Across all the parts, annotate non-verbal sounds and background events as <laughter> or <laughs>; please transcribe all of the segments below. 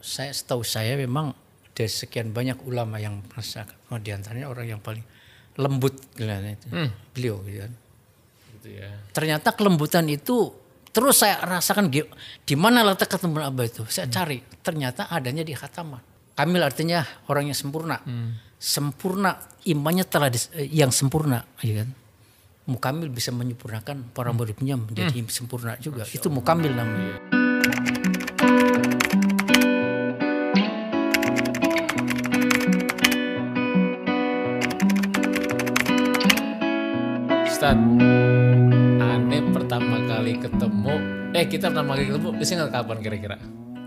saya setahu saya memang dari sekian banyak ulama yang merasa oh, di antaranya orang yang paling lembut itu. Beliau gitu kan. Gitu ya. Ternyata kelembutan itu terus saya rasakan di, mana letak ketemu Abah itu. Saya cari, ternyata adanya di khataman. Kamil artinya orang yang sempurna. Sempurna imannya telah dis- eh, yang sempurna, ya kan. Mukamil bisa menyempurnakan para muridnya menjadi sempurna juga. Itu mukamil namanya. Ustad, aneh pertama kali ketemu, eh kita pertama kali ketemu, masih ingat kapan kira-kira?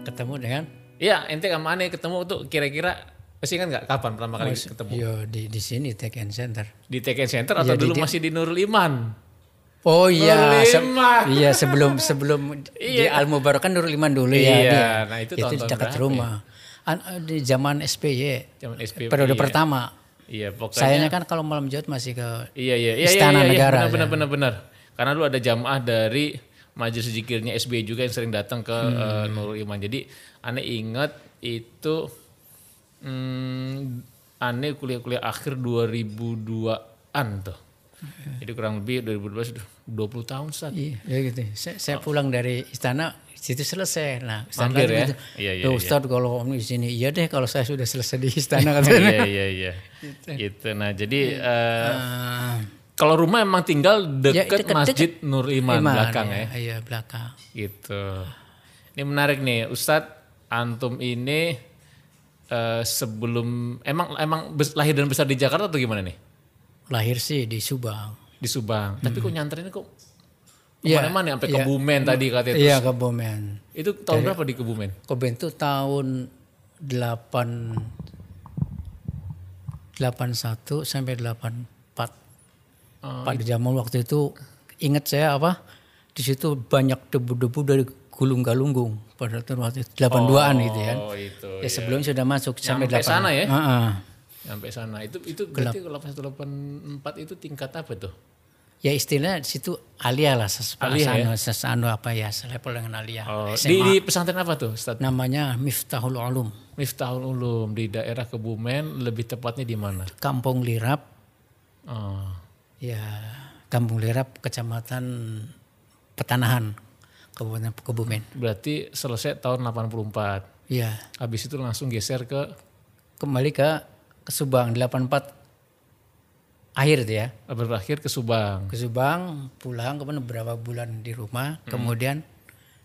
Ketemu dengan Iya, ente sama aneh ketemu tuh kira-kira masih ingat nggak kapan pertama kali ketemu? yo di di sini Take and Center. Di TKN Center atau Iya, di- dulu di- masih di Nurul Iman? Oh iya, se- iya sebelum sebelum di Al Mubarak kan Nurul Iman dulu Iya, ya. dia. nah itu itu di dekat ya? rumah. An- di zaman SPY, Zaman SPY, periode iya. pertama. Iya, pokoknya. Sayanya kan kalau malam Jumat masih ke Iya iya iya Istana iya, iya, Negara, Benar, benar benar benar. Karena lu ada jamaah dari majelis zikirnya SBY juga yang sering datang ke Hmm. eh, Nurul Iman. Jadi aneh ingat itu hmm, aneh kuliah-kuliah akhir 2002-an tuh. Jadi kurang lebih 2012 sudah 20 tahun saat. Iya, ya gitu. Saya, saya pulang dari istana situ selesai. Nah, Ustaz Mampir ya? gitu, Iya, iya, "Loh, iya. Ustaz kalau om di sini, iya deh kalau saya sudah selesai di istana <laughs> katanya. iya iya iya. Gitu. Nah, jadi eh, Ah, kalau rumah emang tinggal Ya, deket deket- Masjid Nur Iman, Iman, belakang ya. ya. Iya, belakang. Gitu. Ini menarik nih, Ustadz Antum ini eh, sebelum emang emang lahir dan besar di Jakarta atau gimana nih? Lahir sih di Subang. Di Subang. Tapi kok nyanterin kok Hmm. Iya, ke mana-mana sampai iya. Kebumen tadi katanya. Iya, Terus ke Bomen. Itu tahun berapa di Kebumen? Koben itu tahun 8 81 sampai 84. Oh, Pada zaman waktu itu ingat saya apa? Di situ banyak debu-debu dari Gulung Galunggung pada waktu itu 82-an gitu kan. Oh itu. Ya sebelum sudah masuk sampai Nyampe 8. sana ya? Heeh. Sampai sana. Itu itu berarti kalau 8184 itu tingkat apa tuh? Ya istilahnya di situ alia lah ses- Alia ya? sesano, sesano apa ya selevel dengan alia. Oh, di, SMA. di pesantren apa tuh? Ustadz? Namanya Miftahul Ulum, Miftahul Ulum di daerah Kebumen, lebih tepatnya di mana? Kampung Lirap, Oh. ya Kampung Lirap, Kecamatan Petanahan, Kabupaten Kebumen. Berarti selesai tahun 84. Ya, Habis itu langsung geser ke kembali ke ke Subang 84 akhir itu ya. berakhir ke Subang. Ke Subang, pulang kemudian beberapa bulan di rumah, kemudian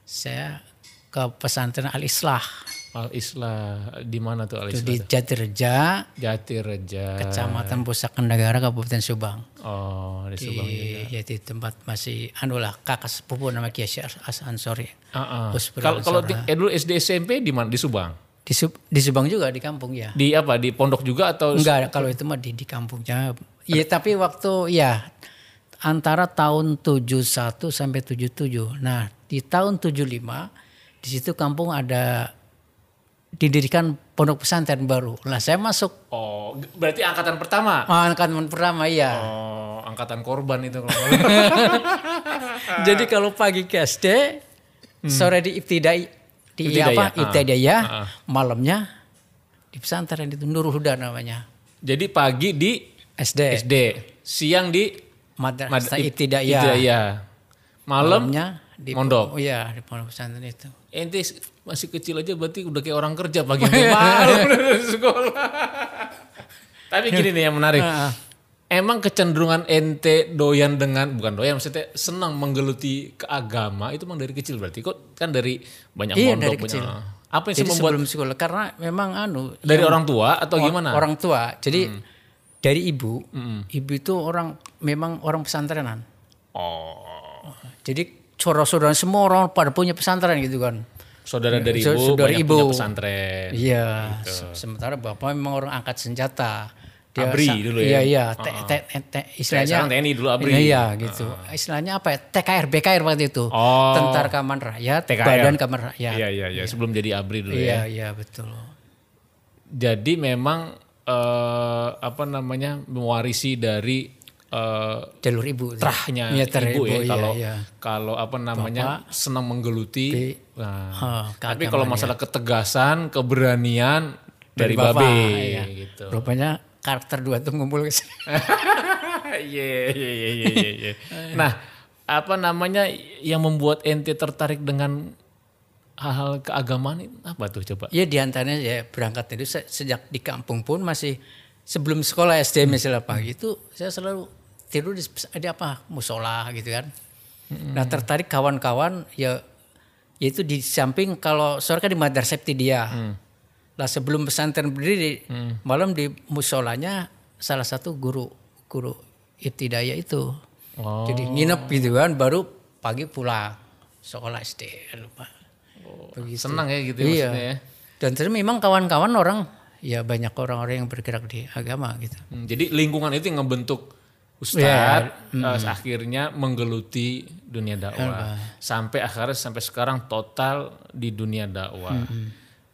saya ke pesantren Al Islah Al Islah di mana tuh Al itu Islah? di Jatireja, Jatireja. Kecamatan Pusaka Negara Kabupaten Subang. Oh, di Subang. Di, ya, di tempat masih anu lah kakak sepupu nama Kiai Syekh As Ansori. Ah. Husbul Kalau kalau di, eh, dulu SD SMP di mana? Di Subang. Di, Sub- di Subang juga di kampung ya. Di apa? Di pondok juga atau Enggak, kalau itu mah di di kampungnya. Iya, tapi waktu ya antara tahun 71 sampai 77. Nah, di tahun 75 di situ kampung ada didirikan pondok pesantren baru. Lah saya masuk Oh, berarti angkatan pertama. ah, angkatan pertama iya. Oh, angkatan korban itu kalau <laughs> Jadi kalau pagi ke SD, sore di ibtidai di apa? ah. Ibtidaiyah, Ah, ah. malamnya di pesantren itu Nurul Huda namanya. Jadi pagi di SD. SD, siang di Madrasah Mad- Ibtidaiyah. Ibtidaiyah. Malam Malamnya di mondok. Oh iya, di pondok pesantren itu. ente masih kecil aja berarti udah kayak orang kerja pagi <laughs> malam <laughs> sekolah. Tapi gini nih yang menarik. Ah, Emang kecenderungan ente doyan dengan bukan doyan maksudnya senang menggeluti ke agama itu emang dari kecil berarti kok kan dari banyak Iya, mondok dari banyak kecil. apa yang Jadi membuat sebelum sekolah karena memang anu dari orang tua atau gimana? Orang tua. Jadi dari ibu, ibu itu orang memang orang pesantrenan. Oh, Jadi saudara-saudara semua orang pada punya pesantren gitu kan. saudara dari ibu saudara ibu. punya pesantren. Iya. se- Sementara bapak memang orang angkat senjata. Abri sa- dulu ya? Iya iya. te- te- te- istilahnya. sekarang TNI dulu Abri. Iya, iya gitu. Istilahnya apa ya? TKR BKR waktu itu. Oh. Tentara Kaman Rakyat, TKR. Badan Kaman Rakyat. Iya iya iya sebelum jadi abri dulu Iya ya. iya betul. Jadi memang eh, apa namanya mewarisi dari eh, jalur ibu. terahnya Iya, terah ibu, ya iya, kalau iya. kalau apa namanya senang menggeluti. Nah, Oh, tapi kalau masalah ketegasan, keberanian dari, Bapak, babe iya. gitu. Rupanya karakter dua tuh ngumpul ke sini. <laughs> Iya iya iya iya iya, iya. Nah, apa namanya yang membuat ente tertarik dengan hal-hal keagamaan itu apa tuh coba? Ya di antaranya ya berangkat itu se- sejak di kampung pun masih sebelum sekolah SD misalnya pagi itu saya selalu tidur di ada apa musola gitu kan. Nah tertarik kawan-kawan ya yaitu di samping kalau sore kan di madrasah dia. Lah sebelum pesantren berdiri malam di musolanya salah satu guru guru ibtidaya itu. Oh. Jadi nginep gitu kan baru pagi pulang sekolah SD lupa. Begitu. Senang ya gitu ya Iya. maksudnya ya. Dan terus memang kawan-kawan orang ya banyak orang-orang yang bergerak di agama gitu. Hmm, Jadi lingkungan itu yang ngebentuk Iya, Ustadz eh, akhirnya menggeluti dunia Iya, dakwah sampai akhirnya sampai sekarang total di dunia dakwah.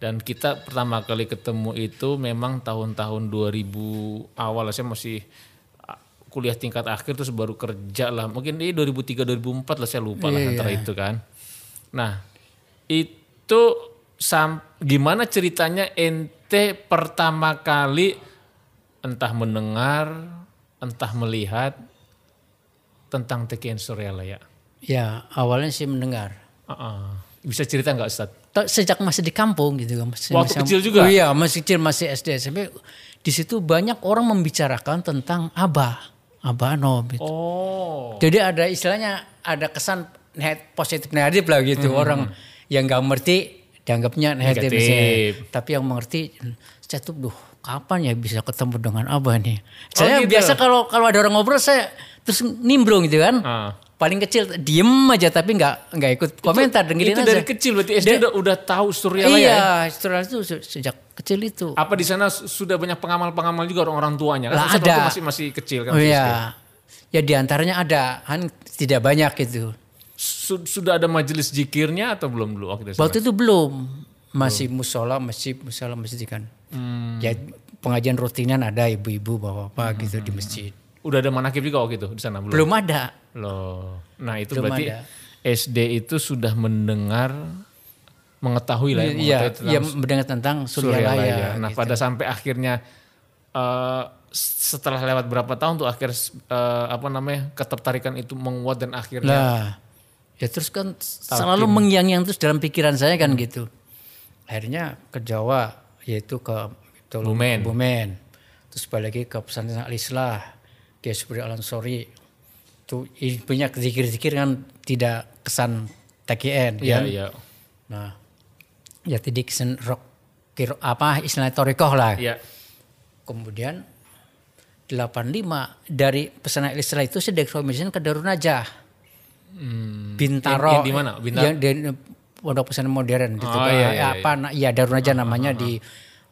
Dan kita pertama kali ketemu itu memang tahun-tahun 2000 awal saya masih ah, kuliah tingkat akhir terus baru kerja lah. Mungkin di 2003 2004 lah saya lupa lah antara itu kan. Nah, itu sam gimana ceritanya ente pertama kali entah mendengar, entah melihat tentang TKN Suryalaya. Ya awalnya sih mendengar. Uh-uh. Bisa cerita nggak Ustaz? Sejak masih di kampung gitu kan. Masih, Waktu masih- kecil juga? Oh, iya masih kecil masih SD SMP. Di situ banyak orang membicarakan tentang Abah. Abah Anom. Gitu. Oh. Jadi ada istilahnya ada kesan net positif negatif lah gitu. Orang yang nggak mengerti dianggapnya negatif. Negatif. misalnya. Tapi yang mengerti saya tuh duh kapan ya bisa ketemu dengan Abah nih. Saya gitu. biasa kalau kalau ada orang ngobrol saya terus nimbrung gitu kan. Ah. Paling kecil diem aja tapi nggak nggak ikut komentar dan itu aja. dari kecil berarti SD udah udah tahu Suryalaya ya? Iya, setelah itu se- sejak kecil itu. Apa di sana su- sudah banyak pengamal-pengamal juga orang-orang tuanya? Kan Lah, ada. masih masih kecil kan. Oh masih SD. iya. Ya di antaranya ada, kan tidak banyak gitu. Su- Sudah ada majelis zikirnya atau belum dulu waktu itu? Waktu itu belum, masih musola, masjid, musola, masjid kan. Hmm. Ya pengajian rutinan ada ibu-ibu bapak-bapak gitu di masjid. Udah ada manakib juga waktu itu di sana belum? Belum ada. Loh. Nah, itu Belum berarti ada. SD itu sudah mendengar mengetahui lah ya, Iya, mengetahui tentang iya mendengar tentang Suryalaya. Suryalaya. Nah, gitu. pada sampai akhirnya eh, setelah lewat berapa tahun tuh akhir eh, apa namanya ketertarikan itu menguat dan akhirnya Nah, ya terus kan selalu mengyang-yang terus dalam pikiran saya kan gitu. Akhirnya ke Jawa, yaitu ke Bumen. Bumen. Terus balik lagi ke pesantren Al-Islah, ke Subri Al-Ansori. Itu banyak zikir-zikir kan tidak kesan TKN iya kan. iya Nah, ya tadi kesan rock kiro, apa istilah torikoh lah. iya Kemudian 85 dari pesantren Al-Islah itu saya direkomendasikan ke Darun Najah. Bintaro. Yang- yang di mana? Bintaro? Yang di pondok pesantren modern gitu. Oh, Pak. iya, Ya, iya, apa na- ya Darun Najah namanya di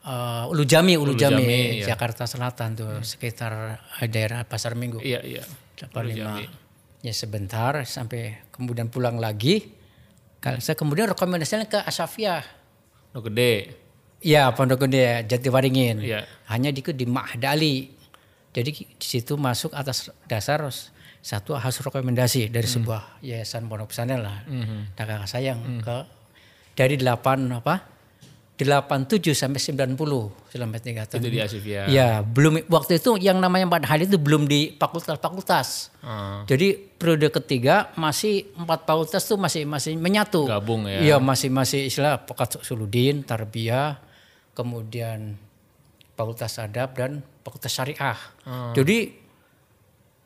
uh, Ulu Jami, Ulu, Jami, Jami, iya. Jakarta Selatan tuh sekitar daerah Pasar Minggu. iya iya 85. Ya sebentar sampai kemudian pulang lagi. Kalau saya kemudian rekomendasinya ke Asafiyah. Lo gede Ya Pondok Gede Jatiwaringin. Iya. Hanya di di Mahdali. Jadi di situ masuk atas dasar satu hasil rekomendasi dari Hmm. sebuah yayasan pondok pesantren lah. Dan kakak saya yang Hmm. ke dari 8 apa? 87 sampai 90 selama tiga tahun. itu di Asifia Ya, belum waktu itu yang namanya empat hal itu belum di fakultas-fakultas. Ah, Jadi periode ketiga masih empat fakultas tuh masih masih menyatu. Gabung ya. Iya masih masih istilah Fakultas Suludin, Tarbiyah, kemudian Fakultas Adab dan Fakultas Syariah. Hmm. Jadi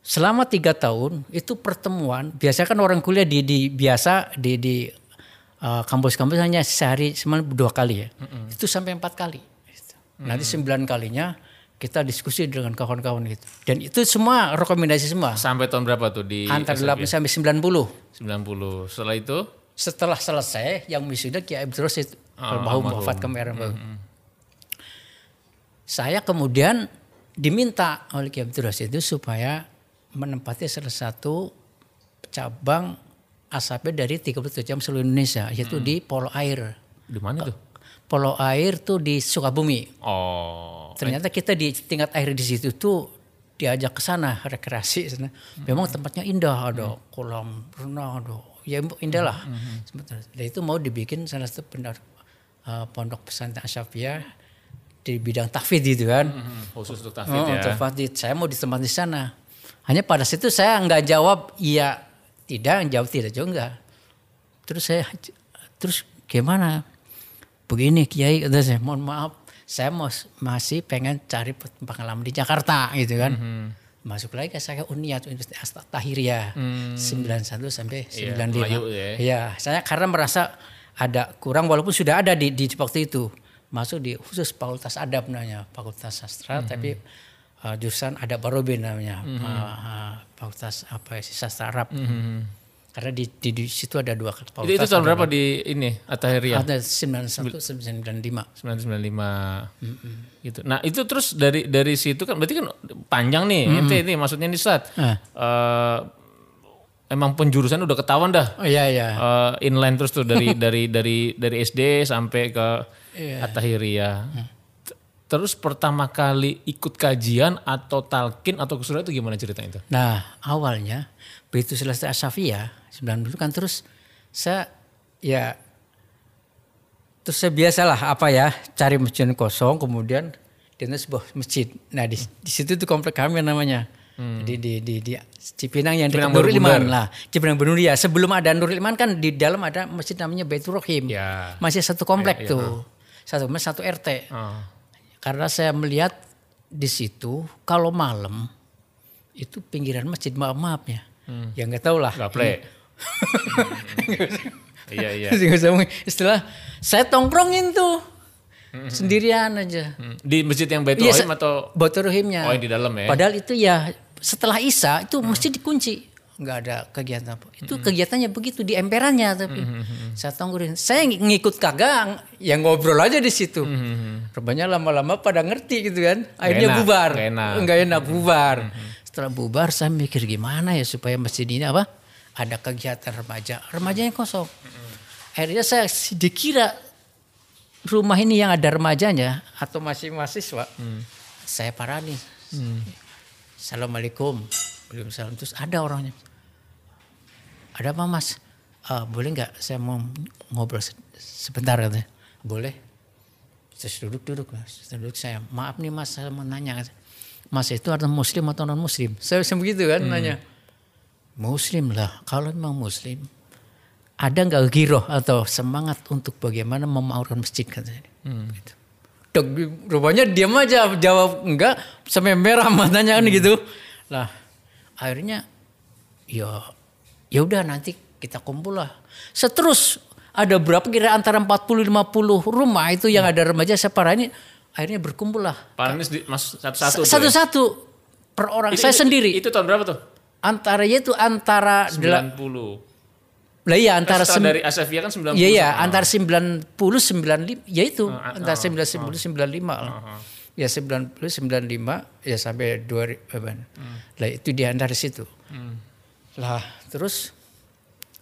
selama tiga tahun itu pertemuan biasa kan orang kuliah di, di biasa di di uh, kampus-kampus hanya sehari semalam dua kali ya. Itu sampai empat kali. Gitu. Nanti sembilan kalinya kita diskusi dengan kawan-kawan gitu. Dan itu semua rekomendasi semua. sampai tahun berapa tuh di Antara Asifia? 8 sampai 90. 90 setelah itu Setelah selesai yang wisuda Kiai Abdul Ah, almarhum wafat kemarin. Bang. Saya kemudian diminta oleh Kiai Abdul Rasid itu supaya menempati salah satu cabang asapnya dari 37 jam seluruh Indonesia yaitu di Polo Air. di mana tuh Polo Air tuh di Sukabumi. oh Ternyata kita di tingkat air di situ tuh diajak ke sana rekreasi sana. Memang tempatnya indah, ada kolam renang, ada ya indah lah. Sebentar. Dan itu mau dibikin salah satu pendar, uh, pondok pesantren Asyafiyah di bidang tahfidz gitu kan. Hmm, khusus untuk Oh, Tafid ya. untuk tahfidz. Saya mau ditempatkan di sana. Hanya pada situ saya nggak jawab iya tidak, jawab tidak juga enggak. Terus saya terus gimana? Begini Kiai kata saya, mohon maaf, saya mau masih pengen cari pengalaman di Jakarta gitu kan. Masuk lagi ke saya Uniat Universitas Tahiriyah 91 sampai Iya, 95. Melayu ya. Iya, saya karena merasa ada kurang walaupun sudah ada di, di waktu itu masuk di khusus fakultas adab namanya fakultas sastra Hmm. tapi uh, jurusan adab barobin namanya uh, uh, fakultas apa ya sastra Arab karena di, di, di situ ada dua fakultas Hmm. Itu, itu tahun berapa di ini Atahiriyah? ada 91 95 1995 gitu. Nah itu terus dari dari situ kan berarti kan panjang nih. Ente ini maksudnya nih Sat. Ah. Eh, emang penjurusan udah ketahuan dah. oh iya iya Eh, inline terus tuh dari <laughs> dari dari dari SD sampai ke Atahiriyah. T- Terus pertama kali ikut kajian atau talkin atau kesuruhan itu gimana ceritanya itu? Nah awalnya begitu selesai Asafia 90 kan terus saya ya terus saya biasalah apa ya cari masjid kosong kemudian di sebuah masjid. Nah di, di situ tuh komplek kami namanya. Di, di, di, di Cipinang yang dekat Cipinang Nurul. Iman lah. Cipinang Benuri ya. Sebelum ada Nurul Iman kan di dalam ada masjid namanya Baitur Rahim. Ya. Masih satu komplek Ya, ya, tuh. Satu satu RT. Oh. Karena saya melihat di situ kalau malam itu pinggiran masjid maaf maaf ya. Ya nggak tahu lah. Gaple. <laughs> Iya iya. <laughs> Nggak usah ngomong. Istilah saya tongkrongin tuh sendirian aja. Hmm. Di masjid yang Baitul Iya, Rahim atau Rahimnya. Oh, yang di dalam ya? Padahal itu ya setelah Isya itu masjid dikunci. Nggak ada kegiatan apa. Itu kegiatannya begitu di emperannya tapi saya tongkrin. Saya ng- ngikut kagak, ya ngobrol aja di situ. Rupanya lama-lama pada ngerti gitu kan. Akhirnya enak, bubar. nggak enak. Nggak enak bubar. Setelah bubar saya mikir gimana ya supaya masjid ini apa? Ada kegiatan remaja. Remajanya kosong. Akhirnya saya dikira rumah ini yang ada remajanya atau masih mahasiswa. Saya parani. Assalamualaikum. Waalaikumsalam. Terus ada orangnya. Ada apa mas? "Ah, boleh nggak saya mau ngobrol se- sebentar katanya. Boleh. Terus duduk-duduk. Mas. Terus duduk saya. Maaf nih mas saya mau nanya. Mas itu ada muslim atau non muslim? Saya bisa begitu kan nanya. Muslim lah. Kalau memang muslim. Ada nggak giroh atau semangat untuk bagaimana memaurkan masjid katanya. Gitu. Dok, rupanya diam aja jawab enggak sampai merah <laughs> matanya kan gitu. Lah akhirnya ya ya udah nanti kita kumpul lah. Seterus ada berapa kira antara 40 50 rumah itu yang ada remaja separa ini akhirnya berkumpul lah. Paranis di, mas satu-satu. ya? Satu-satu per orang Itu- saya itu- sendiri. Itu tahun berapa tuh? antara itu antara dela- 90. lah iya antara sem- dari Asafia kan 90. Iya iya antara 90 95 ya itu ah, antara 90 95 lah. Ya 90 95 ya sampai 2000 apa. Hmm. Lah itu di antara situ. Lah terus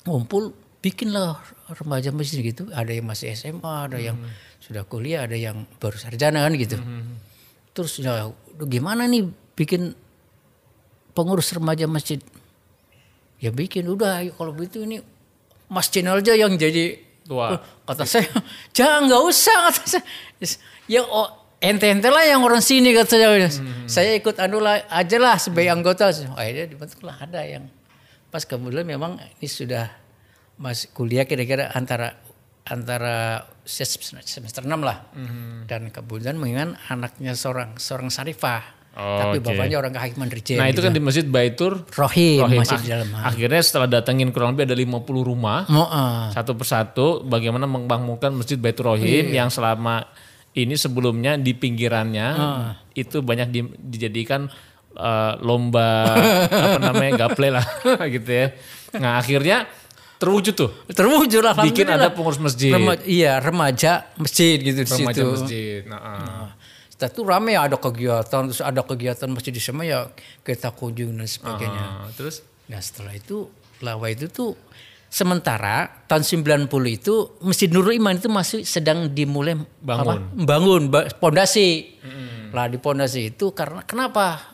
ngumpul bikinlah remaja masjid gitu, ada yang masih SMA, ada yang Hmm. sudah kuliah, ada yang baru sarjana kan gitu. Terus ya gimana nih bikin pengurus remaja masjid? Ya bikin udah kalau begitu ini Mas Channel aja yang jadi Tua. Oh, kata saya <laughs> jangan nggak usah kata saya ya oh, ente-ente lah yang orang sini kata saya saya ikut anu lah aja lah sebagai anggota akhirnya dibentuklah ada yang pas kemudian memang ini sudah masih kuliah kira-kira antara antara semester semester 6 lah dan kemudian mengingat anaknya seorang seorang sarifah Oh, tapi oke. bapaknya orang kehakiman Rijen Nah itu gitu. kan di Masjid Baitur Rohim, Rohim. masih Ak- di dalam Akhirnya setelah datengin kurang lebih ada 50 rumah. Ah. Satu persatu bagaimana membangunkan Masjid Baitur Rohim Iya. yang selama ini sebelumnya di pinggirannya Ah. itu banyak di- dijadikan eh, lomba apa namanya gaple lah <laughs> gitu ya. Nah akhirnya terwujud tuh terwujud lah bikin ada pengurus masjid, Rema- iya remaja masjid gitu di remaja situ. masjid. Nah, ah. Setelah itu rame ada kegiatan, terus ada kegiatan masjid di sana ya kita kunjung dan sebagainya. Ah, terus Nah setelah itu lawa itu tuh sementara tahun 90 itu Masjid Nurul Iman itu masih sedang dimulai Bangun. apa? bangun ba- pondasi. Lah di pondasi itu karena kenapa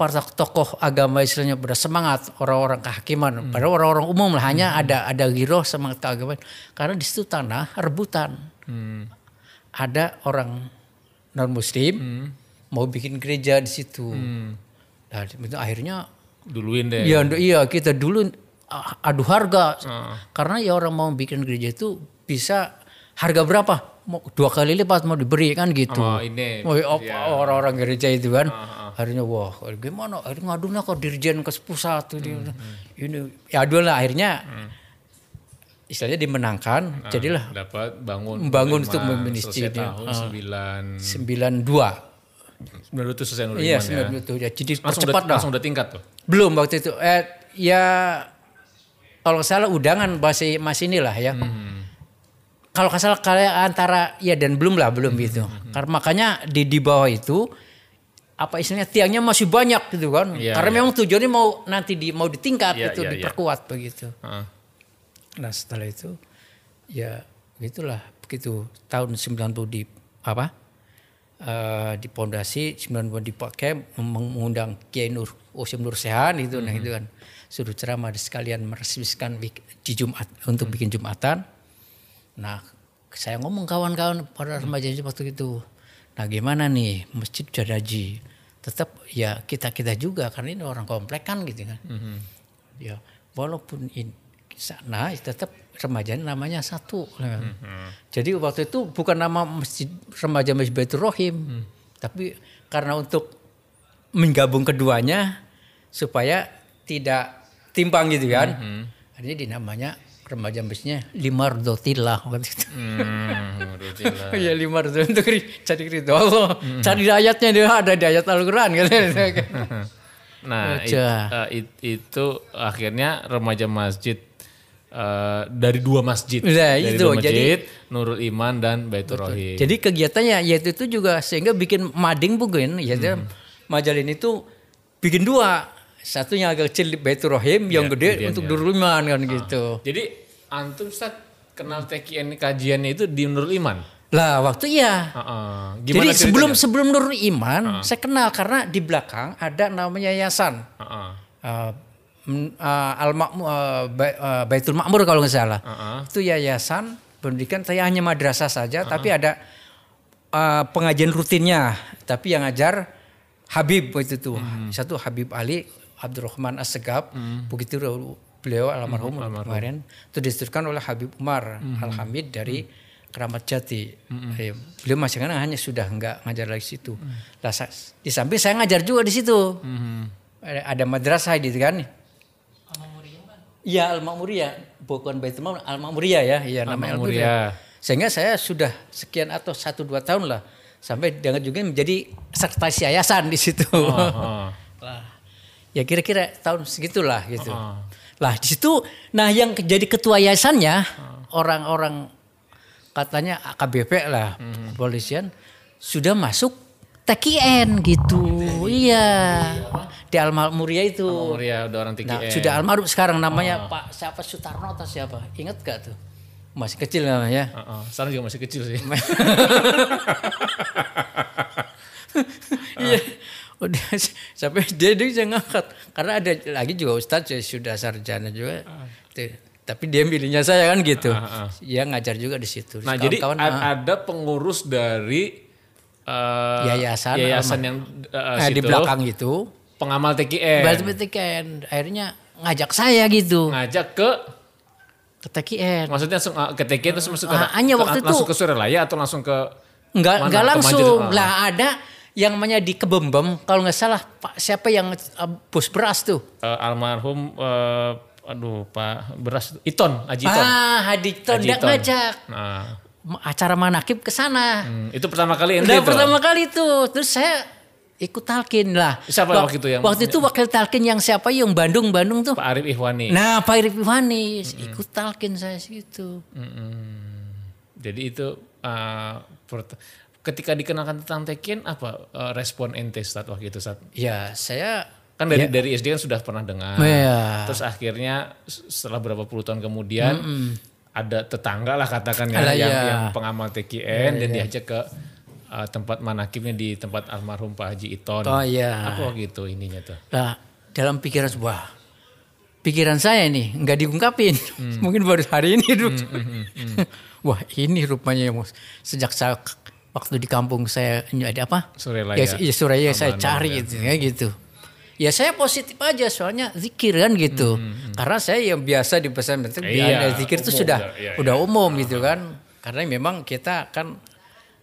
para tokoh agama istilahnya bersemangat orang-orang kehakiman. Hmm. Padahal orang-orang umum lah hanya ada ada giroh semangat keagamaan. Karena di situ tanah rebutan. Hmm. Ada orang non muslim mau bikin gereja di situ. Hmm. Nah, itu akhirnya Duluin deh. Iya, iya kita dulu ah, adu harga Ah. karena ya orang mau bikin gereja itu bisa harga berapa? Mau dua kali lipat mau diberi kan gitu. Sama ini. Oh, apa, Iya. orang-orang gereja itu kan. Ah, Akhirnya wah gimana? Akhirnya ngadunya ke dirjen ke pusat ini. Hmm, Ini ya aduh lah akhirnya istilahnya dimenangkan. Ah. Jadilah Dapat bangun. Bangun untuk Iman, membangun selesai masjid, ya. tahun Ah. 9 92. 92 itu selesai Iya, ya. 92 ya. Jadi Langsung percepat udah, dah. langsung udah tingkat tuh. Belum waktu itu. Eh, ya kalau salah udangan masih masih inilah ya. Hmm. Kalau salah kayak antara ya dan belum lah belum Hmm, gitu. Karena makanya di di bawah itu apa istilahnya tiangnya masih banyak gitu kan. Iya, Karena iya. memang tujuannya mau nanti di mau ditingkat Iya, itu iya, iya. diperkuat begitu. Heeh. Nah setelah itu ya gitulah begitu tahun 90 di apa eh, di pondasi 90 dipakai mengundang Kiai Nur Osim Nur Sehan itu nah itu kan suruh ceramah sekalian meresmikan di Jumat untuk bikin Jumatan. Nah saya ngomong kawan-kawan pada remaja waktu itu. Nah gimana nih? Masjid haji tetap ya kita kita juga karena ini orang komplek kan gitu kan. Ya walaupun in sana tetap remaja namanya satu jadi waktu itu bukan nama masjid remaja masjid Baitur Rohim tapi karena untuk menggabung keduanya supaya tidak timpang gitu kan. Akhirnya dinamanya remaja masjidnya Limardotillah waktu <laughs> itu Hmm, Iya lima ratus untuk ri- cari ridho Allah. Cari di ayatnya dia ada di ayat Al-Quran kan. <laughs> Nah, it- eh, it- itu akhirnya remaja masjid eh, dari dua masjid. Nah, dari itu, dua masjid, jadi- Nurul Iman dan Baitur Rohim. Jadi kegiatannya yaitu itu juga sehingga bikin mading mungkin ya majalin itu bikin dua. Satunya agak kecil di Baitur Rohim, yang Ya, gede kemudian untuk ya. Nurul Iman kan gitu. Jadi antum Ustaz kenal TKN kajiannya itu di Nurul Iman. Lah waktu iya. Heeh. Jadi Gimana sebelum ceritanya? sebelum Nurul Iman saya kenal karena di belakang ada namanya yayasan. Heeh. uh, mm, uh, Al Makmu- uh, Ba- uh, Baitul Makmur kalau nggak salah. Heeh. Itu yayasan pendidikan saya hanya madrasah saja tapi ada uh, pengajian rutinnya tapi yang ngajar Habib waktu itu. Satu Habib Ali Abdurrahman As-Segab begitu beliau almarhum kemarin itu disetirkan oleh Habib Umar Al-Hamid dari Keramat Jati. Eh, Beliau masih kan hanya sudah nggak ngajar lagi situ. Lah, sa- di samping saya ngajar juga di situ. Ada, ada madrasah gitu kan. Iya Al-Makmuriyah, bukan Baitul Makmur, Al-Makmuriyah ya, iya namanya Al-Makmuriyah. Al-Makmuriyah. Sehingga saya sudah sekian atau satu dua tahun lah sampai dengan juga menjadi sekretaris yayasan di situ. <laughs> Heeh. Lah, ya kira-kira tahun segitulah gitu. Heeh. Lah di situ, nah yang jadi ketua yayasannya orang-orang katanya AKBP lah kepolisian sudah masuk TKN gitu, iya di Al Makmuriyah itu. Muria udah orang TKN. Nah, sudah almarhum sekarang namanya Pak siapa Sutarno atau siapa? Ingat gak tuh? Masih kecil namanya. Heeh. Sekarang juga masih kecil sih. <laughs> Iya. <laughs> Udah sampai dia dia bisa ngangkat karena ada lagi juga Ustadz ya, sudah sarjana juga. Tuh. Tapi dia milihnya saya kan gitu. Dia ngajar juga di situ. Nah, jadi Kawan-kawan, a- ah. ada pengurus dari eh, Yayasan, yayasan yang Nah, di belakang itu pengamal TKN berarti TKN akhirnya ngajak saya gitu ngajak ke ke TKN. maksudnya langsung ke TKN terus masuk ke, hanya ke- waktu itu- langsung ke Suralaya atau langsung ke Enggak Mana? enggak langsung. Ah. Lah ada yang namanya di Kebembem kalau nggak salah Pak siapa yang uh, bos beras tuh? eh, almarhum eh, aduh Pak Beras Iton Haji Iton. Ah, Haji dia Iton. ngajak Nah, acara manakib ke sana. hmm, itu pertama kali ente itu? pertama kali itu terus saya ikut talkin lah. Siapa Wak- waktu itu yang- Waktu itu wakil talkin yang siapa yang Bandung Bandung tuh. Pak Arif Ihwani. Nah, Pak Irif Iwani ikut talkin saya situ. Mm-mm. Jadi itu pert- ketika dikenalkan tentang TKN apa eh, respon ente saat waktu itu saat Ya, saya kan dari dari SD kan sudah pernah dengar. Iya. Terus akhirnya setelah berapa puluh tahun kemudian ada tetangga lah katakan ya Alah, yang, iya. yang pengamal TKN dan diajak ke eh, tempat manakibnya di tempat almarhum Pak Haji Iton. Oh iya. Apa waktu itu ininya tuh? Nah, dalam pikiran sebuah pikiran saya nih nggak diungkapin. Hmm. <laughs> Mungkin baru hari ini. <laughs> Wah, ini rupanya sejak saya waktu di kampung saya ada apa? Surelaya. Ya, ya Suraya saya cari ya. gitu ya gitu. Ya saya positif aja soalnya zikir kan gitu. Karena saya yang biasa di pesan itu Hmm, Iya, zikir itu sudah ya, iya, udah umum gitu kan. Karena memang kita kan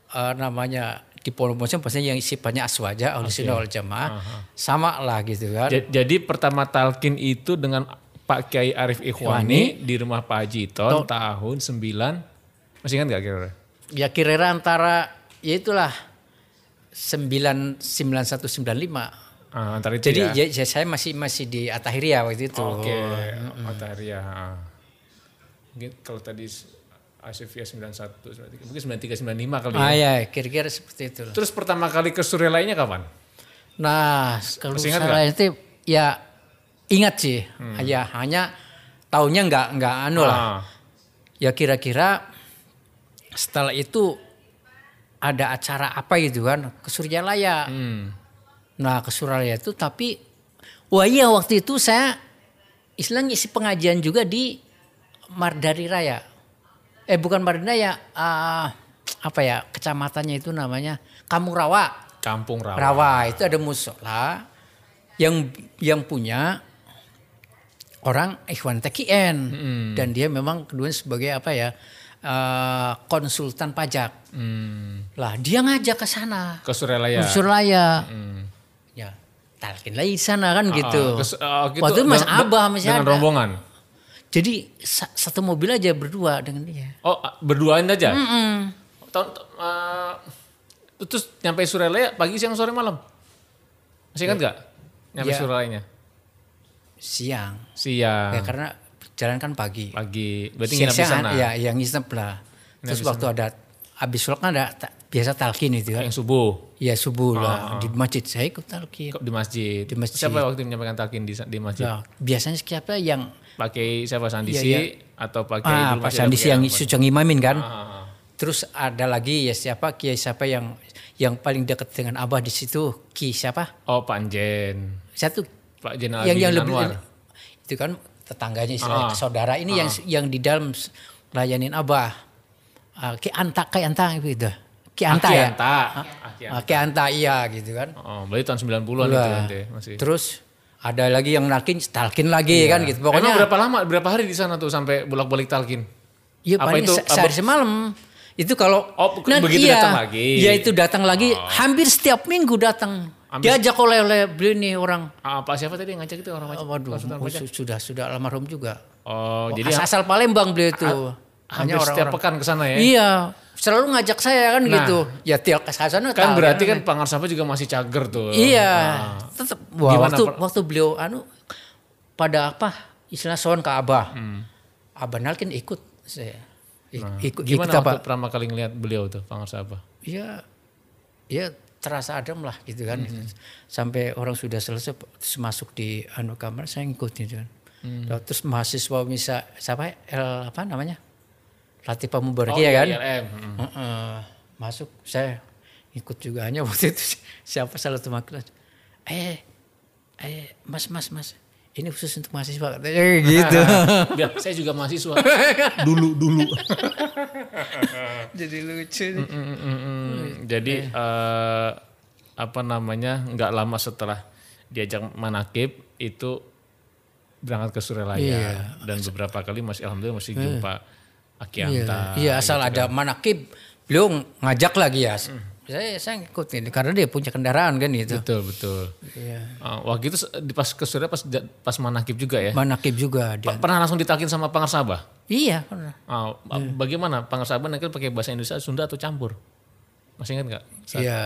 eh, namanya di Pesantren pastinya yang sifatnya aswaja ahli sunnah wal jamaah sama lah gitu kan. Ja- Jadi pertama talkin itu dengan Pak Kiai Arif Ikhwani di rumah Pak Haji Iton tahun 9 masih ingat gak kira-kira? Ya kira-kira antara ya itulah 99195. Ah, antara itu Jadi ya. ya, ya saya masih masih di Atahiria waktu itu. Oke, Otaria. ah. Mungkin kalau tadi Asifia 91, 93, mungkin 93, 95 kali ya. Ah ya, kira-kira seperti itu. lah. Terus pertama kali ke Surelainya kapan? Nah, kalau ingat salah itu ya ingat sih. Ya hanya tahunnya nggak nggak anu lah. Ah, Ya kira-kira setelah itu ada acara apa gitu kan ke Suryalaya. hmm. Nah ke Suralaya itu tapi wah iya waktu itu saya istilahnya isi pengajian juga di Mardari Raya. Eh bukan Mardari Raya, ah, apa ya kecamatannya itu namanya Kamurawa. Kampung Rawa. Rawa itu ada musola yang yang punya orang Ikhwan TKN dan dia memang kedua sebagai apa ya eh, konsultan pajak. Hmm. Lah dia ngajak ke sana. Ke Surelaya. Ke Suralaya. Hmm. Ya, talkin lagi di sana kan gitu. Ah, kes- ah, gitu, Waktu itu Mas dengan- Abah masih Dengan ada. rombongan. Jadi sa- satu mobil aja berdua dengan dia. Oh, berduaan aja? Tahun, ah, terus nyampe Surelaya pagi, siang, sore, malam? Masih ingat gak? Nyampe Ya. Surelayanya? Siang. Siang, Ya, karena jalan kan pagi. pagi. Berarti nginep di sana? Ya, yang nginep lah. Terus waktu ada habis sholat kan ada ta- biasa talkin itu kan. Yang subuh Ya subuh lah di masjid saya ikut talkin. kok di masjid. Di masjid. Siapa waktu menyampaikan talqin di, di masjid? Nah, biasanya siapa yang Pakai siapa Sandisi Iya, atau pakai ah Pak masih ada Sandi pakai yang suci ngimamin kan. Ah, ah, ah. Terus ada lagi ya siapa kiai siapa yang yang paling dekat dengan Abah di situ Ki siapa? Oh, Panjen. Satu Pak Jenal yang yang lebih Anwar. itu kan tetangganya istilahnya Ah. saudara ini yang yang di dalam layanin Abah. Ah, Ki Anta Ki Anta gitu. Ki Anta Aki ya. Anta. Ah, Ki Anta iya gitu kan. Oh, berarti tahun 90-an itu nanti masih. Terus ada lagi yang nalkin, talkin lagi kan gitu. Pokoknya Emang berapa lama, berapa hari di sana tuh sampai bolak-balik talkin? Iya Apa paling itu, se- sehari semalam. Itu kalau Oh, begitu datang lagi. Iya itu datang lagi. Hampir setiap minggu datang. Hampir- Diajak oleh oleh beliau nih orang. Ah, Pak siapa tadi yang ngajak itu orang Oh, macam? oh, su- sudah sudah almarhum juga. Oh, Jadi jadi asal Palembang beliau itu. hampir setiap pekan ke sana ya? Iya, selalu ngajak saya kan Nah. gitu. Ya tiap ke sana Kan tahu berarti ya. kan Pangarsapa juga masih cager tuh. Iya, Ah. tetap. Wah, Gimana, waktu Per- waktu beliau anu pada apa istilah soal ke Abah. Hmm. Abah Nalkin ikut saya. Nah, ikut Gimana ikut apa? waktu pertama kali ngeliat beliau tuh Pangarsapa? ya ya terasa adem lah gitu kan Hmm. sampai orang sudah selesai terus masuk di anu kamar saya ngikut gitu kan Hmm. Lalu terus mahasiswa bisa siapa L apa namanya Latifah Mubaraki Oh, ya kan ILM. Hmm. Heeh. masuk saya ikut juga hanya waktu itu <laughs> siapa salah satu kelas eh eh mas mas mas ini khusus untuk mahasiswa katanya gitu <laughs> Biar saya juga mahasiswa. <laughs> dulu dulu. <laughs> jadi lucu Mm, mm, mm, mm. Jadi eh, apa namanya nggak lama setelah diajak manakib itu berangkat ke Surelaya Iya. dan beberapa kali masih alhamdulillah masih jumpa Aki Iya, Anta. iya asal gitu ada manakib, beliau ngajak lagi ya. Saya saya ngikut ini karena dia punya kendaraan kan itu. Betul betul. Iya. Uh, gitu se- di pas ke Surelaya pas pas manakib juga ya. Manakib juga dia. Pa- Pernah langsung ditakin sama Pangarsaba? iya, pernah. Uh, Bagaimana Pangarsaba nakil pakai bahasa Indonesia Sunda atau campur? Masih ingat nggak? Iya.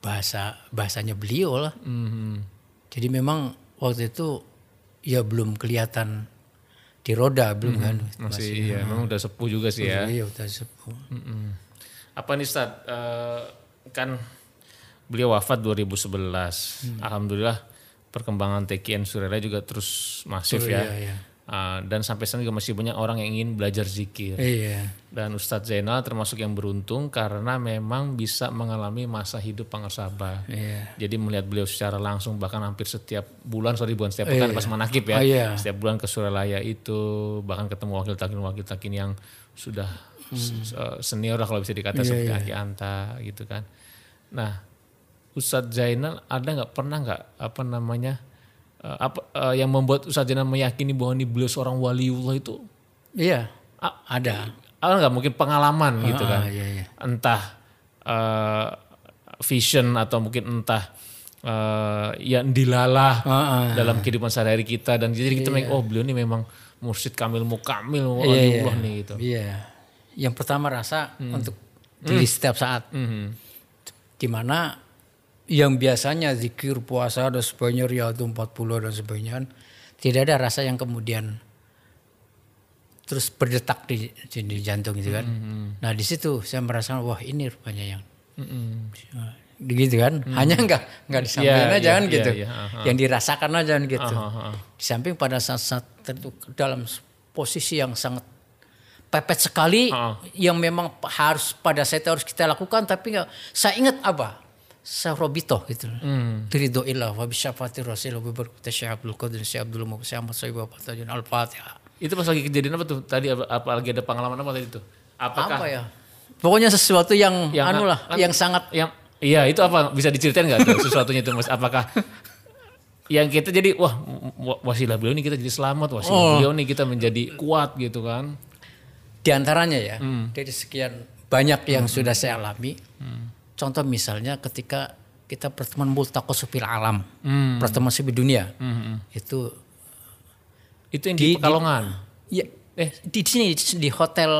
Bahasa bahasanya beliau lah. Mhm. Jadi memang waktu itu ya belum kelihatan di roda belum kan. Masih, iya, memang udah sepuh juga sih ya. Iya, udah sepuh. Mm-mm. Apa nih Stad? Eh, kan beliau wafat 2011. Alhamdulillah perkembangan TKN Surelaya juga terus masif ya. iya, iya. Ah, dan sampai sekarang juga masih banyak orang yang ingin belajar zikir. Iya. Dan Ustadz Zainal termasuk yang beruntung karena memang bisa mengalami masa hidup pangersaba. Iya. Jadi melihat beliau secara langsung bahkan hampir setiap bulan, sorry bukan setiap pekan pas manakib ya. Oh, iya. Setiap bulan ke Suralaya itu bahkan ketemu wakil takin wakil takin yang sudah s- eh, senior lah kalau bisa dikata seperti Aki Anta gitu kan. Nah Ustadz Zainal ada nggak pernah nggak apa namanya eh, apa eh, yang membuat Ustadz Zainal meyakini bahwa ini beliau seorang waliullah itu Iya. Ah, Ada. ada nggak mungkin pengalaman gitu kan? Ah, iya, iya. Entah eh, vision atau mungkin entah eh, yang dilalah Ah, ah. dalam kehidupan sehari-hari kita dan jadi kita Iya. memang oh beliau ini memang mursyid kamil mukamil waliullah nih gitu. Iya. Yang pertama rasa Hmm. untuk diri setiap saat. Mhm. Di mana yang biasanya zikir, puasa dan sebagainya, riyadu 40 dan sebagainya. Tidak ada rasa yang kemudian terus berdetak di, di, di jantung gitu kan. Hmm, Nah di situ saya merasakan wah ini rupanya yang Mhm. gitu kan. Hanya enggak enggak disampaikan Iya, aja iya, kan iya, gitu. iya, aha. Yang dirasakan aja kan gitu. Aha. Di samping pada saat-saat tertentu dalam posisi yang sangat pepet sekali Ah. yang memang harus pada saat itu harus kita lakukan tapi enggak saya ingat apa Sarobito gitu. Hmm. Ridho ilah wa bisyafati rasul wa berkata Syekh Abdul Qadir Syekh Abdul Muhammad Syekh Ahmad Sohib wa Fatajun Al-Fatihah. Itu pas lagi kejadian apa tuh? Tadi apa, apa lagi ada pengalaman apa tadi tuh? Apakah Apa ya? Pokoknya sesuatu yang, Yang anu lah, kan- yang sangat yang iya itu apa bisa diceritain nggak tuh sesuatunya itu mas apakah yang kita jadi wah wasilah beliau nih kita jadi selamat wasilah Oh. beliau nih kita menjadi kuat gitu kan di antaranya ya Hmm. dari sekian banyak yang sudah saya alami. Contoh misalnya ketika kita pertemuan multaqo supil alam Hmm. pertemuan supil dunia. Itu itu yang di, Di- di- Pekalongan? ya eh di sini di hotel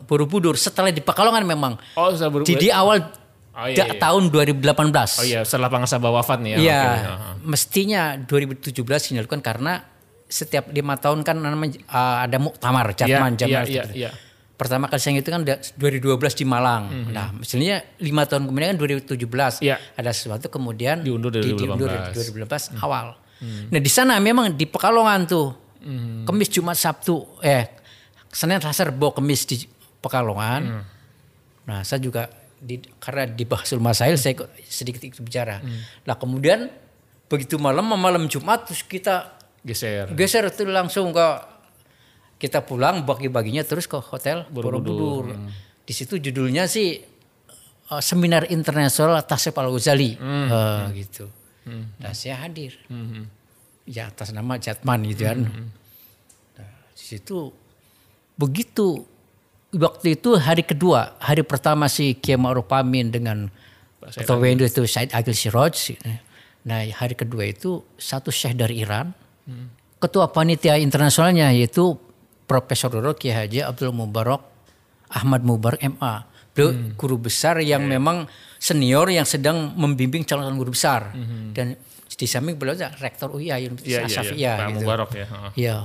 Borobudur. Setelah di Pekalongan memang. Oh sudah baru di, di awal Oh, iya, iya. tahun 2018 oh iya setelah Pangasaba wafat nih ya. Iya, Oke, oke. mestinya 2017 dilakukan karena setiap lima tahun kan namanya uh, ada muktamar Jatman Iya, Jatman. iya, iya. Pertama kali saya itu kan da- 2012 di Malang. Nah, mestinya lima tahun kemudian kan 2017 Mhm. Iya. ada sesuatu kemudian Diundur dari di- diundur 2018. 2018 awal. Nah di sana memang di Pekalongan tuh Mhm. Kemis Jumat Sabtu eh Senin Selasa Rebo Kemis di Pekalongan. Mhm. Nah saya juga di, karena di Bahsul Masail saya ikut- sedikit ikut bicara. Mhm. Nah kemudian begitu malam malam Jumat terus kita geser geser itu langsung ke kita pulang bagi-baginya terus ke hotel Borobudur. Di situ judulnya sih uh, seminar internasional Tasep Al Ghazali Uh, gitu. Nah saya hadir. Ya atas nama Jatman gitu kan. Nah, di situ begitu waktu itu hari kedua, hari pertama si Kiai Ma'ruf Amin dengan Ketua WNU itu Said Agil Siroj. Nah hari kedua itu satu syekh dari Iran. Ketua panitia internasionalnya yaitu Profesor Doro Kiai Haji Abdul Mubarak Ahmad Mubarak MA. Beliau guru besar yang memang senior yang sedang membimbing calon guru besar. Dan di samping beliau rektor UIA Iya, Universitas iya, iya. Syafi'iyah Pak gitu. Mubarak ya heeh. Iya.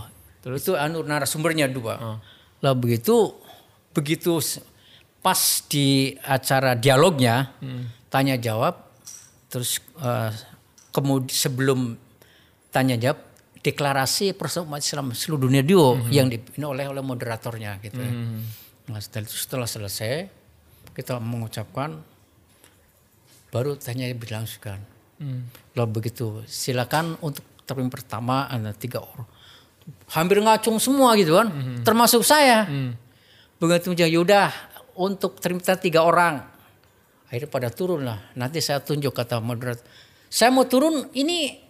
Terus itu anu narasumbernya dua. Lah begitu begitu pas di acara dialognya tanya jawab terus kemudian sebelum tanya jawab deklarasi persatuan umat Islam seluruh dunia duo yang dipimpin oleh oleh moderatornya gitu. Nah, setelah itu setelah selesai kita mengucapkan baru tanya berlangsungkan. Lalu begitu silakan untuk terpilih pertama ada tiga orang. Hampir ngacung semua gitu kan, termasuk saya. Begitu ya udah untuk terima tiga orang. Akhirnya pada turun lah. Nanti saya tunjuk kata moderator. Saya mau turun ini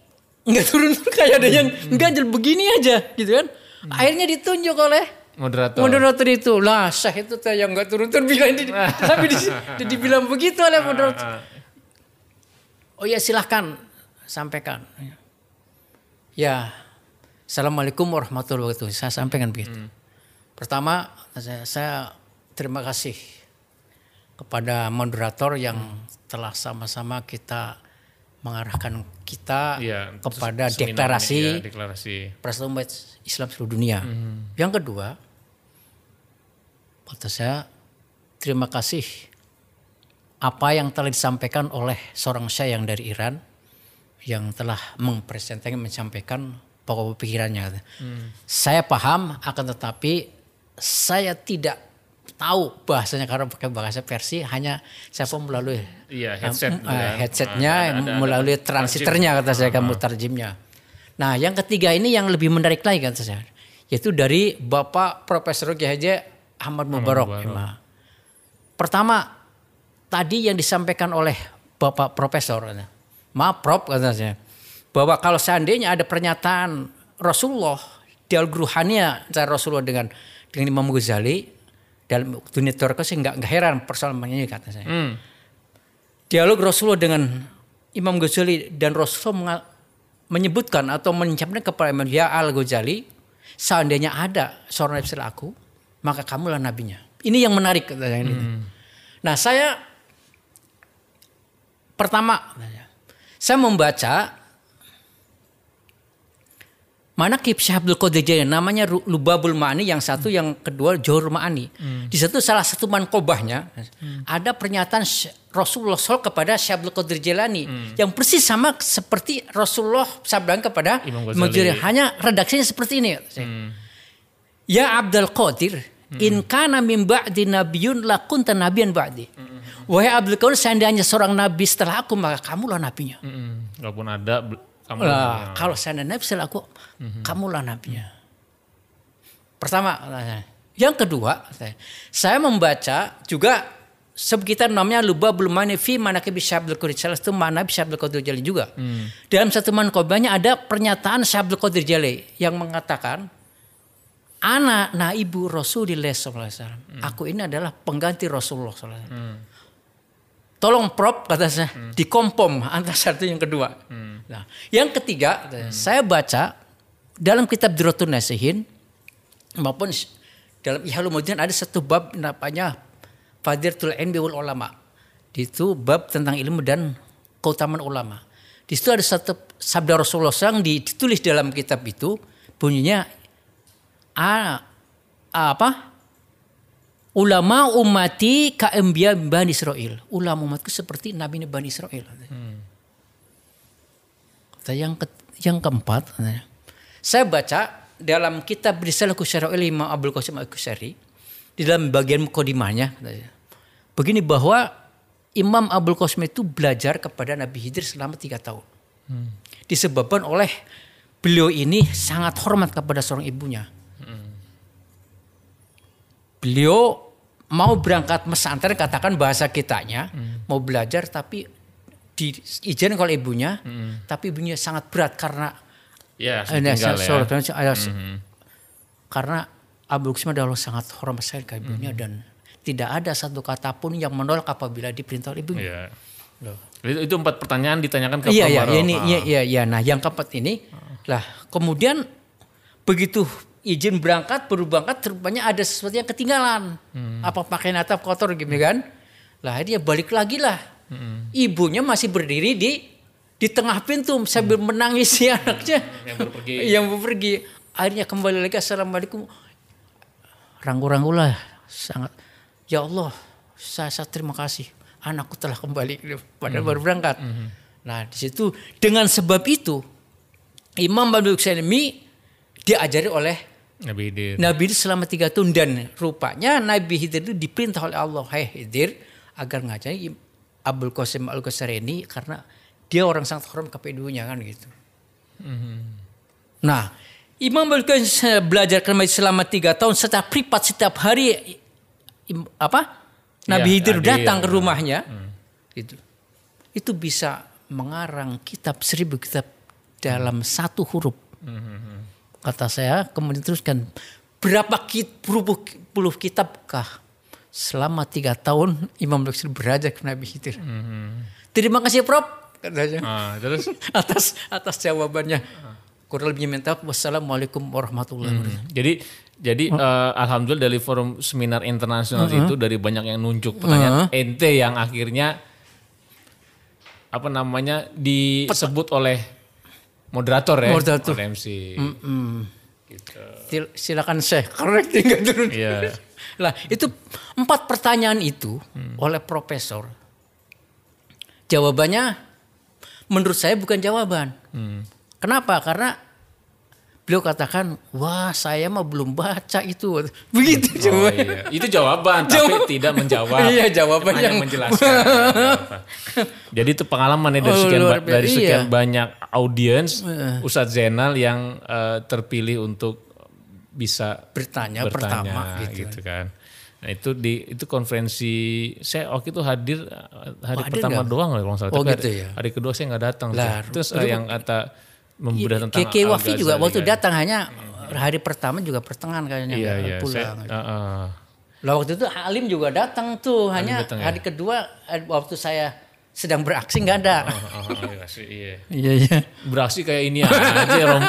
nggak turun kayak ada yang ganjel begini aja gitu kan. Akhirnya ditunjuk oleh moderator moderator itu. Lah saya itu tuh yang nggak turun turun <laughs> bilang di, <laughs> tapi di, di- dibilang begitu oleh moderator. Oh ya silahkan sampaikan. Ya, assalamualaikum warahmatullahi wabarakatuh. Saya sampaikan begitu. Pertama, saya, saya terima kasih kepada moderator yang telah sama-sama kita mengarahkan kita Iya, kepada deklarasi iya, deklarasi Persatuan Umat Islam seluruh dunia. Yang kedua, kata saya terima kasih apa yang telah disampaikan oleh seorang syekh yang dari Iran yang telah mempresentasikan menyampaikan pokok pikirannya. Saya paham akan tetapi saya tidak tahu bahasanya karena pakai bahasa versi hanya saya pun melalui Iya, headset eh, gitu kan. headsetnya Ah, ada- ada- melalui ada transiternya kata saya kamu tarjimnya. Nah yang ketiga ini yang lebih menarik lagi kata saya yaitu dari Bapak Profesor Kiai Haji Ahmad Mubarok. Imam. Pertama tadi yang disampaikan oleh Bapak Profesor, maaf Prof kata saya, bahwa kalau seandainya ada pernyataan Rasulullah dialog ruhania antara Rasulullah dengan dengan Imam Ghazali dalam dunia teori saya nggak heran persoalan ini kata saya. Hmm. Dialog Rasulullah dengan Imam Ghazali dan Rasulullah menyebutkan atau mencampurkan kepada Imam Ya Al Ghazali, seandainya ada seorang nabi setelah aku, maka kamulah nabinya. Ini yang menarik kata saya ini. Nah saya pertama saya membaca mana Kip Abdul Qadir Jailani namanya Lubabul Ma'ani yang satu yang kedua Johor Ma'ani. Di situ salah satu mankobahnya ada pernyataan Rasulullah SAW kepada Syekh Abdul Qadir Jailani yang persis sama seperti Rasulullah sabdakan kepada Imam Ghazali. Hanya redaksinya seperti ini. Ya Abdul Qadir, in kana min ba'di nabiyyun la kunta nabiyan ba'di. Wahai Abdul Qadir, seandainya seorang nabi setelah aku maka kamulah nabinya. Mm-mm. Walaupun ada kamu Lah, kalau seandainya nabi setelah aku, kamulah nabinya. Pertama, yang kedua, saya- saya membaca juga sekitar namanya Lubabul Mani fi Manaqib Syabdul Qadir. Salah satu mana Syabdul Qadir Jali juga. Dalam satu mankobahnya ada pernyataan Syabdul Qadir Jali yang mengatakan Anak naibu Rasulullah SAW. Aku ini adalah pengganti Rasulullah SAW. Tolong prop kata saya dikompom <laughs> antara satu yang kedua. Nah, yang ketiga kata saya, baca dalam kitab Dirotun Nasihin maupun dalam Ihalumuddin ada satu bab namanya Fadilatul Ilmi wal Ulama. Itu bab tentang ilmu dan keutamaan ulama. Di situ ada satu sabda Rasulullah yang ditulis dalam kitab itu bunyinya ah, apa? Ulama umati kaembia Bani Israel. Ulama umatku seperti Nabi Bani Israel. Kata yang ke, yang keempat, saya baca dalam kitab Risalah Kusyara oleh Imam Abdul Qasim Al-Kusyari di dalam bagian katanya, begini bahwa Imam Abdul Qasim itu belajar kepada Nabi Khidir selama tiga tahun. Disebabkan oleh beliau ini sangat hormat kepada seorang ibunya. Beliau mau berangkat pesantren katakan bahasa kitanya mau belajar tapi diizin kalau ibunya tapi ibunya sangat berat karena Ya, eh, tinggal sorry, ya. karena, karena Abu Qasim adalah sangat hormat sekali ke ibunya dan tidak ada satu kata pun yang menolak apabila diperintah oleh ibunya. Iya. Loh. Itu, itu empat pertanyaan ditanyakan ke Iya iya ini Ah. iya iya iya. Nah yang keempat ini lah kemudian begitu izin berangkat baru berangkat rupanya ada sesuatu yang ketinggalan. Apa pakaian atap kotor gitu kan? Lah dia balik lagi lah. Ibunya masih berdiri di di tengah pintu sambil menangis si anaknya Yang pergi. <laughs> yang pergi. Akhirnya kembali lagi assalamualaikum. Ranggu-ranggu lah sangat. Ya Allah, saya, saya terima kasih. Anakku telah kembali padahal baru berangkat. Nah di situ dengan sebab itu Imam Abdul Qasim diajari oleh Nabi Hidir. Nabi itu selama tiga tahun dan rupanya Nabi Khidir itu diperintah oleh Allah, Hai Khidir agar ngajari Abdul Qasim al ini karena dia orang sangat hormat kepada ibunya kan gitu. Nah, Imam Abdul Qasim belajar kembali selama tiga tahun secara privat setiap hari apa Nabi Iya, Khidir hadir. datang ke rumahnya, gitu. Itu bisa mengarang kitab seribu kitab dalam satu huruf kata saya kemudian teruskan berapa kit, puluh, puluh kitabkah selama tiga tahun Imam Bukhari belajar ke Nabi Khidir. Terima kasih Prof. Katanya. Ah, terus <laughs> atas atas jawabannya. Kurang lebihnya minta wassalamualaikum warahmatullahi wabarakatuh. jadi jadi eh, alhamdulillah dari forum seminar internasional itu dari banyak yang nunjuk pertanyaan ente yang akhirnya apa namanya disebut oleh moderator ya, Moderator. MC. Gitu. Sil- Silakan saya correcting nggak turun. Iya. Lah itu empat pertanyaan itu oleh profesor. Jawabannya menurut saya bukan jawaban. Hmm. Kenapa? Karena beliau katakan, wah saya mah belum baca itu. Begitu Oh, coba. iya. Itu jawaban tapi tidak menjawab. Iya, jawaban Hanya yang- menjelaskan. <laughs> Jadi itu pengalaman ya dari Oh, sekian ba- dari biasa. sekian Iya. banyak audiens Ustadz Zainal yang eh, terpilih untuk bisa Bertanya, pertama gitu. kan. Nah itu di itu konferensi saya waktu itu hadir eh, hari Oh, hadir pertama nggak? doang kalau nggak salah. Oh, Tapi gitu hari, ya. hari kedua saya nggak datang. Lah, Terus eh, yang kata memberi tentang Keke Wafi juga waktu kan. datang hanya hari pertama juga pertengahan kayaknya Iya iya. pulang. Saya, eh, eh. Lah waktu itu Halim juga datang tuh, hanya datang ya? hari kedua eh, waktu saya sedang beraksi nggak ada. Oh, oh, iya, sih, iya. Iya iya. beraksi kayak ini aja rom,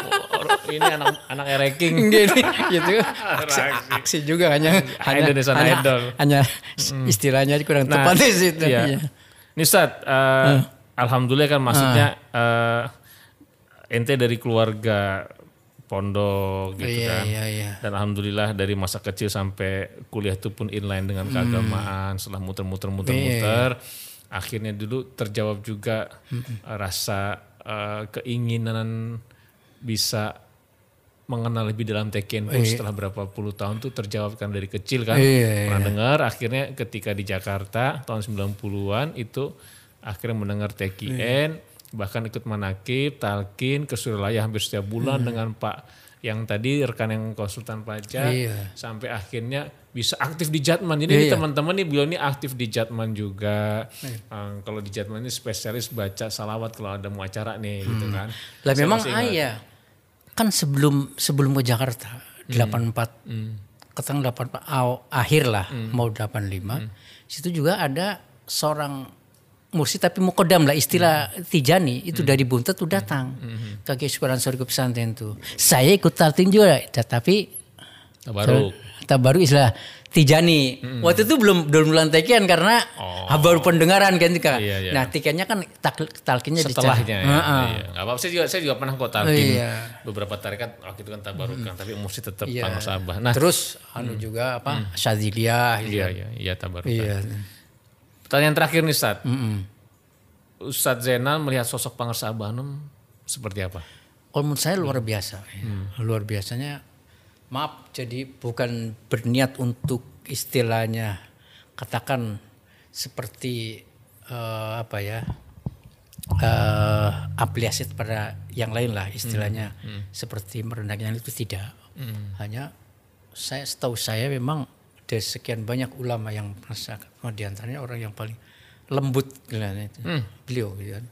ini anak anak ereking gitu, gitu. Aksi, aksi juga hanya hanya Indonesian hanya, Idol. hanya istilahnya kurang tepat di situ. iya. Iya. Ini Ustaz, eh, alhamdulillah kan maksudnya eh, ente dari keluarga pondok gitu Iya, kan. iya, iya. Dan alhamdulillah dari masa kecil sampai kuliah itu pun inline dengan keagamaan. Setelah muter-muter muter-muter, akhirnya dulu terjawab juga eh, rasa eh, keinginan bisa mengenal lebih dalam TKNU setelah berapa puluh tahun tuh terjawabkan dari kecil kan. Iya, Pernah dengar akhirnya ketika di Jakarta tahun 90-an itu akhirnya mendengar TKN bahkan ikut manakib, talkin ke Suralaya hampir setiap bulan dengan Pak yang tadi rekan yang konsultan pajak Iya. sampai akhirnya bisa aktif di Jatman. Jadi ini teman-teman nih beliau ini aktif di Jatman juga. Eh, kalau di Jatman ini spesialis baca salawat kalau ada mau acara nih gitu kan. Lah memang ayah kan sebelum sebelum ke Jakarta Hmm. 84 ketang 84 aw- akhir lah Hmm. mau 85 situ juga ada seorang mursi tapi mukodam lah istilah Hmm. Tijani itu dari Buntet tuh datang ke Kesukuran Sorga Pesantren tuh saya ikut taltin juga tetapi Tabaruk. tak baru istilah Tijani. Waktu itu belum belum bulan tekian karena Oh. baru pendengaran kan. Iya, iya. Nah, tikennya kan tak, talkinnya setelahnya ya. Heeh. Iya. Gak apa-apa saya juga saya juga pernah kok talkin Iya. beberapa tarikat waktu itu kan tabarukan tapi mesti tetap Iya. panggung sabah. Nah, Terus anu juga apa? Syadziliyah. gitu. iya iya iya tabarukan. Iya. Pertanyaan terakhir nih Ustaz. Mm-mm. Ustaz Zainal melihat sosok Pangersa Abanum seperti apa? Kalau menurut saya luar biasa. ya. Luar biasanya maaf jadi bukan berniat untuk istilahnya katakan seperti eh, apa ya? eh aplikasi pada yang lain lah istilahnya seperti merendahkan itu tidak hanya saya setahu saya memang dari sekian banyak ulama yang merasakan. Oh, di antaranya orang yang paling lembut kelihatannya itu. Beliau gitu kan.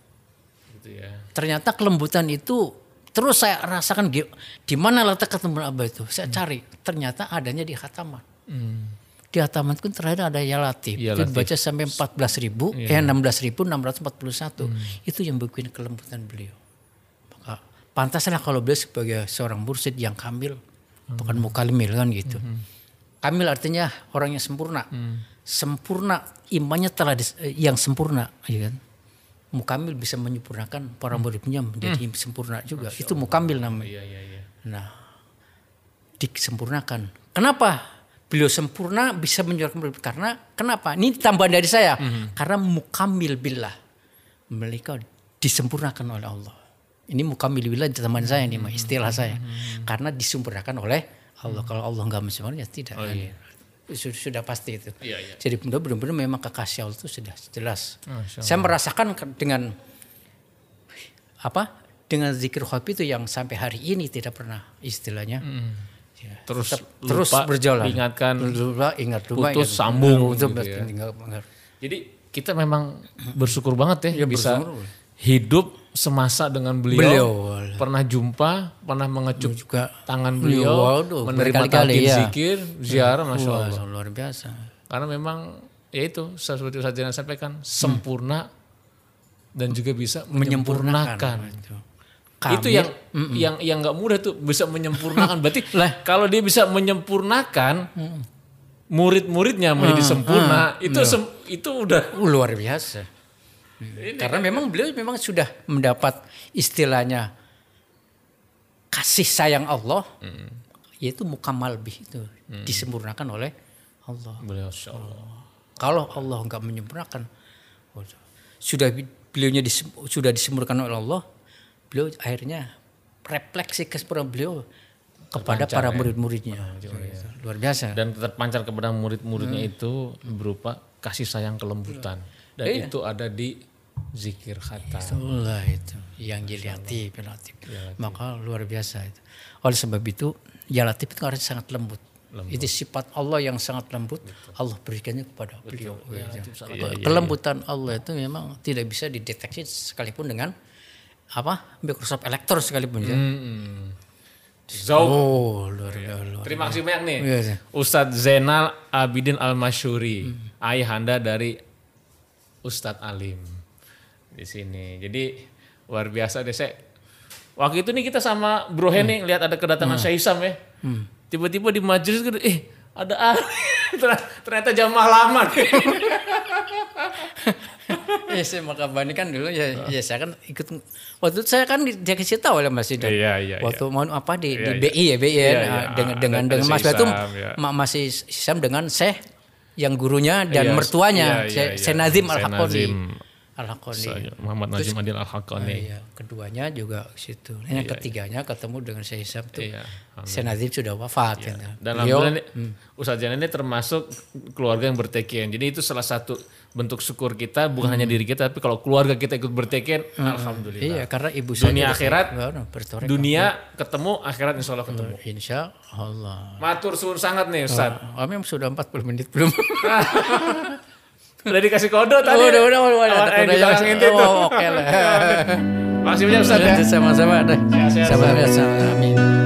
Gitu ya. ternyata kelembutan itu terus saya rasakan di, mana letak ketemu abah itu. Saya cari ternyata adanya di khataman. Di khataman pun terakhir ada ya latif. Ya itu dibaca sampai 14 ribu eh 16 ribu 641 itu yang bikin kelembutan beliau. Maka pantaslah kalau beliau sebagai seorang mursyid yang kamil. Bukan mukalimil kan gitu kamil artinya orang yang sempurna. Sempurna imannya telah dis- eh, yang sempurna ya kan? Mukamil bisa menyempurnakan para muridnya menjadi sempurna juga. Itu mukamil namanya. Iya iya iya. nah disempurnakan. Kenapa beliau sempurna bisa menyempurnakan murid? karena kenapa? Ini tambahan dari saya. Karena mukamil billah mereka disempurnakan oleh Allah. Ini mukamil billah teman saya nih Mak, istilah saya. Karena disempurnakan oleh Allah kalau Allah nggak menyempurnakan ya tidak Oh, iya. sudah, sudah pasti itu Iya iya. jadi benar benar memang kekasih Allah itu sudah jelas. Masya Saya merasakan dengan apa? Dengan zikir khopi itu yang sampai hari ini tidak pernah istilahnya. ya, Terus tetap terus lupa berjalan. diingatkan, lupa ingat lupa putus, ingat. sambung Putus, gitu ya. ingat. Jadi kita memang bersyukur banget ya, Ya, bisa bersyukur. hidup semasa dengan beliau, Beliau. pernah jumpa, pernah mengecup juga tangan beliau, Waduh, menerima talqin ya. zikir, ziarah, masya Wah, Allah. luar biasa. Karena memang ya itu seperti Ustaz Jalan sampaikan sempurna dan juga bisa menyempurnakan. Itu. Itu yang yang yang nggak mudah tuh bisa menyempurnakan. <laughs> Berarti Lah. kalau dia bisa menyempurnakan murid-muridnya menjadi sempurna, itu sem- itu udah luar biasa. Karena memang beliau memang sudah mendapat istilahnya kasih sayang Allah, yaitu mukamal bih itu disempurnakan oleh Allah. beliau Allah. Kalau Allah nggak menyempurnakan, sudah beliaunya disem- sudah disempurnakan oleh Allah, beliau akhirnya refleksi kesempurnaan beliau kepada para murid-muridnya. Gitu. Luar biasa. Dan terpancar kepada murid-muridnya itu berupa kasih sayang kelembutan. Dan Iya. itu ada di zikir khatam. Itulah itu yang jiliati latif. Maka luar biasa itu. Oleh sebab itu, ya latif itu artinya sangat lembut. Itu sifat Allah yang sangat lembut. Allah berikannya kepada beliau. Gitu. Kelembutan Allah itu memang tidak bisa dideteksi sekalipun dengan apa Microsoft Electro sekalipun ya. Hmm. Zauk. Oh luar biasa. Terima kasih banyak nih. Iya, iya. Ustadz Zainal Abidin Al-Masyuri, ayahanda dari Ustadz Alim di sini. Jadi luar biasa deh saya. Waktu itu nih kita sama Bro Henny lihat ada kedatangan Syekh Isam ya. Tiba-tiba di majelis gitu, eh ada Ali. <laughs> Ternyata- jamaah lama. <laughs> Iya saya maka Bani kan dulu ya, ya saya kan ikut waktu itu saya kan di- dikasih tahu oleh Mas Idan. Iya, iya, Waktu mau apa di, di Iya, BI ya BI ya Iya, nah, iya. dengan Ada- dengan ada dengan Mas Syekh Batu Isam, ya. ma- masih Isam dengan Syekh yang gurunya dan Iya, mertuanya iya, Syekh iya, Syekh iya. Nazim Syekh Al Hakoni. Nazim. Al Hakoni. Saya, Muhammad Najim Adil Al-Hakoni. Iya, keduanya juga situ. Yang ketiganya ketemu dengan Syekh Isam tuh. Iya, Syekh sudah wafat kan. Dan Beliau- alhamdulillah Ustadz Janan ini termasuk keluarga yang berteken. Jadi itu salah satu bentuk syukur kita bukan hanya diri kita tapi kalau keluarga kita ikut berteken, alhamdulillah. Iya, karena ibu saya Dunia akhirat. Dunia ketemu, akhirat insya Allah ketemu. Insya Allah. Matur suwun sangat nih Ustadz. Oh, memang sudah 40 menit belum? <laughs> Udah dikasih kode tadi. udah, udah, udah, udah, Awan, eh, udah, udah. tuh. Oh, oke lah. <laughs> Makasih banyak Ustadz ya. Sama-sama. dah. Sehat-sehat, Sama-sama. Amin.